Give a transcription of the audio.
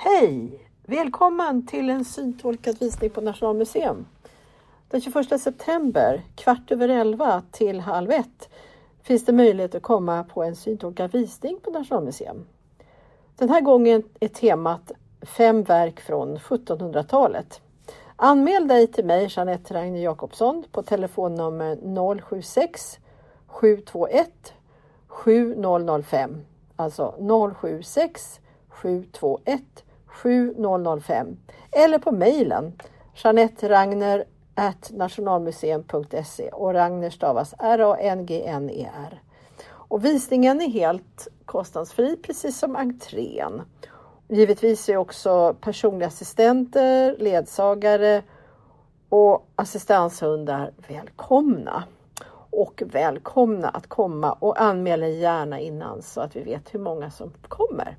Hej! Välkommen till en syntolkad visning på Nationalmuseum. Den 21 september, kvart över elva till halv ett, finns det möjlighet att komma på en syntolkad visning på Nationalmuseum. Den här gången är temat fem verk från 1700-talet. Anmäl dig till mig, Jeanette Ragne Jakobsson, på telefonnummer 076 721 7005. Alltså 076 721 7005 eller på mejlen nationalmuseum.se och Ragner stavas R-A-N-G-N-E-R. Och visningen är helt kostnadsfri precis som entrén. Givetvis är också personliga assistenter, ledsagare och assistanshundar välkomna. Och välkomna att komma och anmäl gärna innan så att vi vet hur många som kommer.